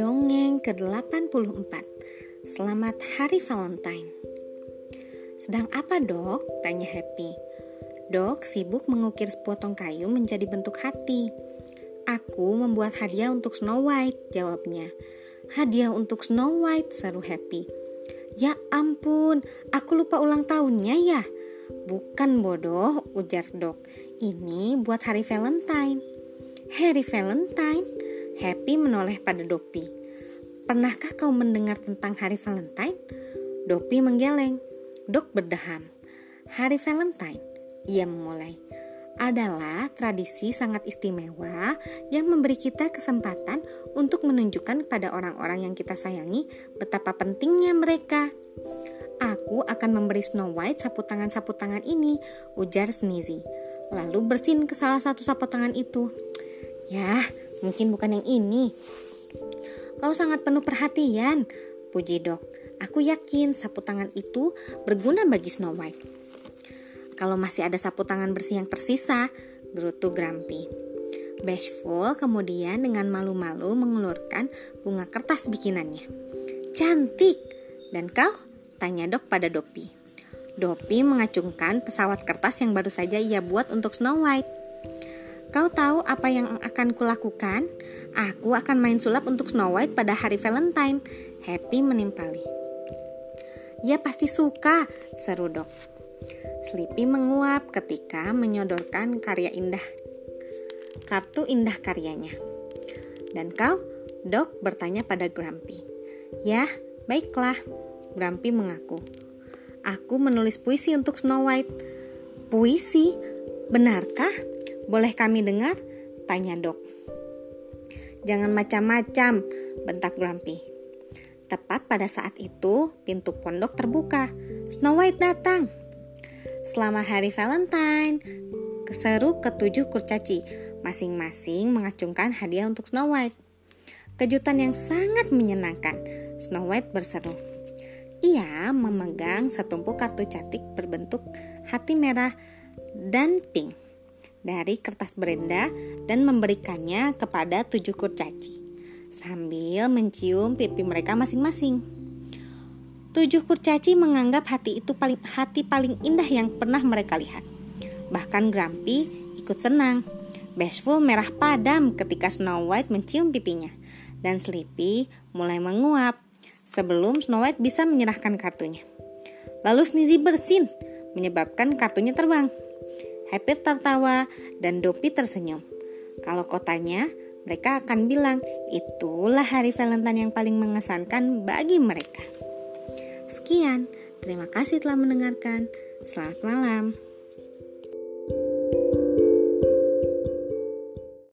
Dongeng ke-84 Selamat Hari Valentine. Sedang apa dok? Tanya Happy. Dok sibuk mengukir sepotong kayu menjadi bentuk hati. Aku membuat hadiah untuk Snow White, jawabnya. Hadiah untuk Snow White, seru Happy. Ya ampun, aku lupa ulang tahunnya ya Bukan bodoh, ujar dok Ini buat hari Valentine Hari Valentine? Happy menoleh pada Dopi. Pernahkah kau mendengar tentang hari Valentine? Dopi menggeleng. Dok berdeham. Hari Valentine, ia memulai, adalah tradisi sangat istimewa yang memberi kita kesempatan untuk menunjukkan kepada orang-orang yang kita sayangi betapa pentingnya mereka. Aku akan memberi Snow White sapu tangan-sapu tangan ini, ujar Sneezy. Lalu bersin ke salah satu sapu tangan itu. Ya, Mungkin bukan yang ini. Kau sangat penuh perhatian, puji dok. Aku yakin sapu tangan itu berguna bagi Snow White. Kalau masih ada sapu tangan bersih yang tersisa, gerutu Grumpy. Bashful kemudian dengan malu-malu mengulurkan bunga kertas bikinannya. Cantik! Dan kau? Tanya dok pada Dopi. Dopi mengacungkan pesawat kertas yang baru saja ia buat untuk Snow White. Kau tahu apa yang akan kulakukan? Aku akan main sulap untuk Snow White pada hari Valentine. Happy menimpali. Ya pasti suka, seru dok. Sleepy menguap ketika menyodorkan karya indah kartu indah karyanya. Dan kau, dok bertanya pada Grumpy. Ya, baiklah, Grumpy mengaku. Aku menulis puisi untuk Snow White. Puisi? Benarkah? Boleh kami dengar? Tanya dok. Jangan macam-macam, bentak Grumpy. Tepat pada saat itu, pintu pondok terbuka. Snow White datang. Selamat hari Valentine. Keseru ketujuh kurcaci, masing-masing mengacungkan hadiah untuk Snow White. Kejutan yang sangat menyenangkan, Snow White berseru. Ia memegang setumpuk kartu cantik berbentuk hati merah dan pink dari kertas berenda dan memberikannya kepada tujuh kurcaci sambil mencium pipi mereka masing-masing. Tujuh kurcaci menganggap hati itu paling hati paling indah yang pernah mereka lihat. Bahkan Grumpy ikut senang. Bashful merah padam ketika Snow White mencium pipinya dan Sleepy mulai menguap sebelum Snow White bisa menyerahkan kartunya. Lalu Sneezy bersin menyebabkan kartunya terbang. Happy tertawa dan Dopi tersenyum. Kalau kotanya, mereka akan bilang itulah hari Valentine yang paling mengesankan bagi mereka. Sekian, terima kasih telah mendengarkan. Selamat malam.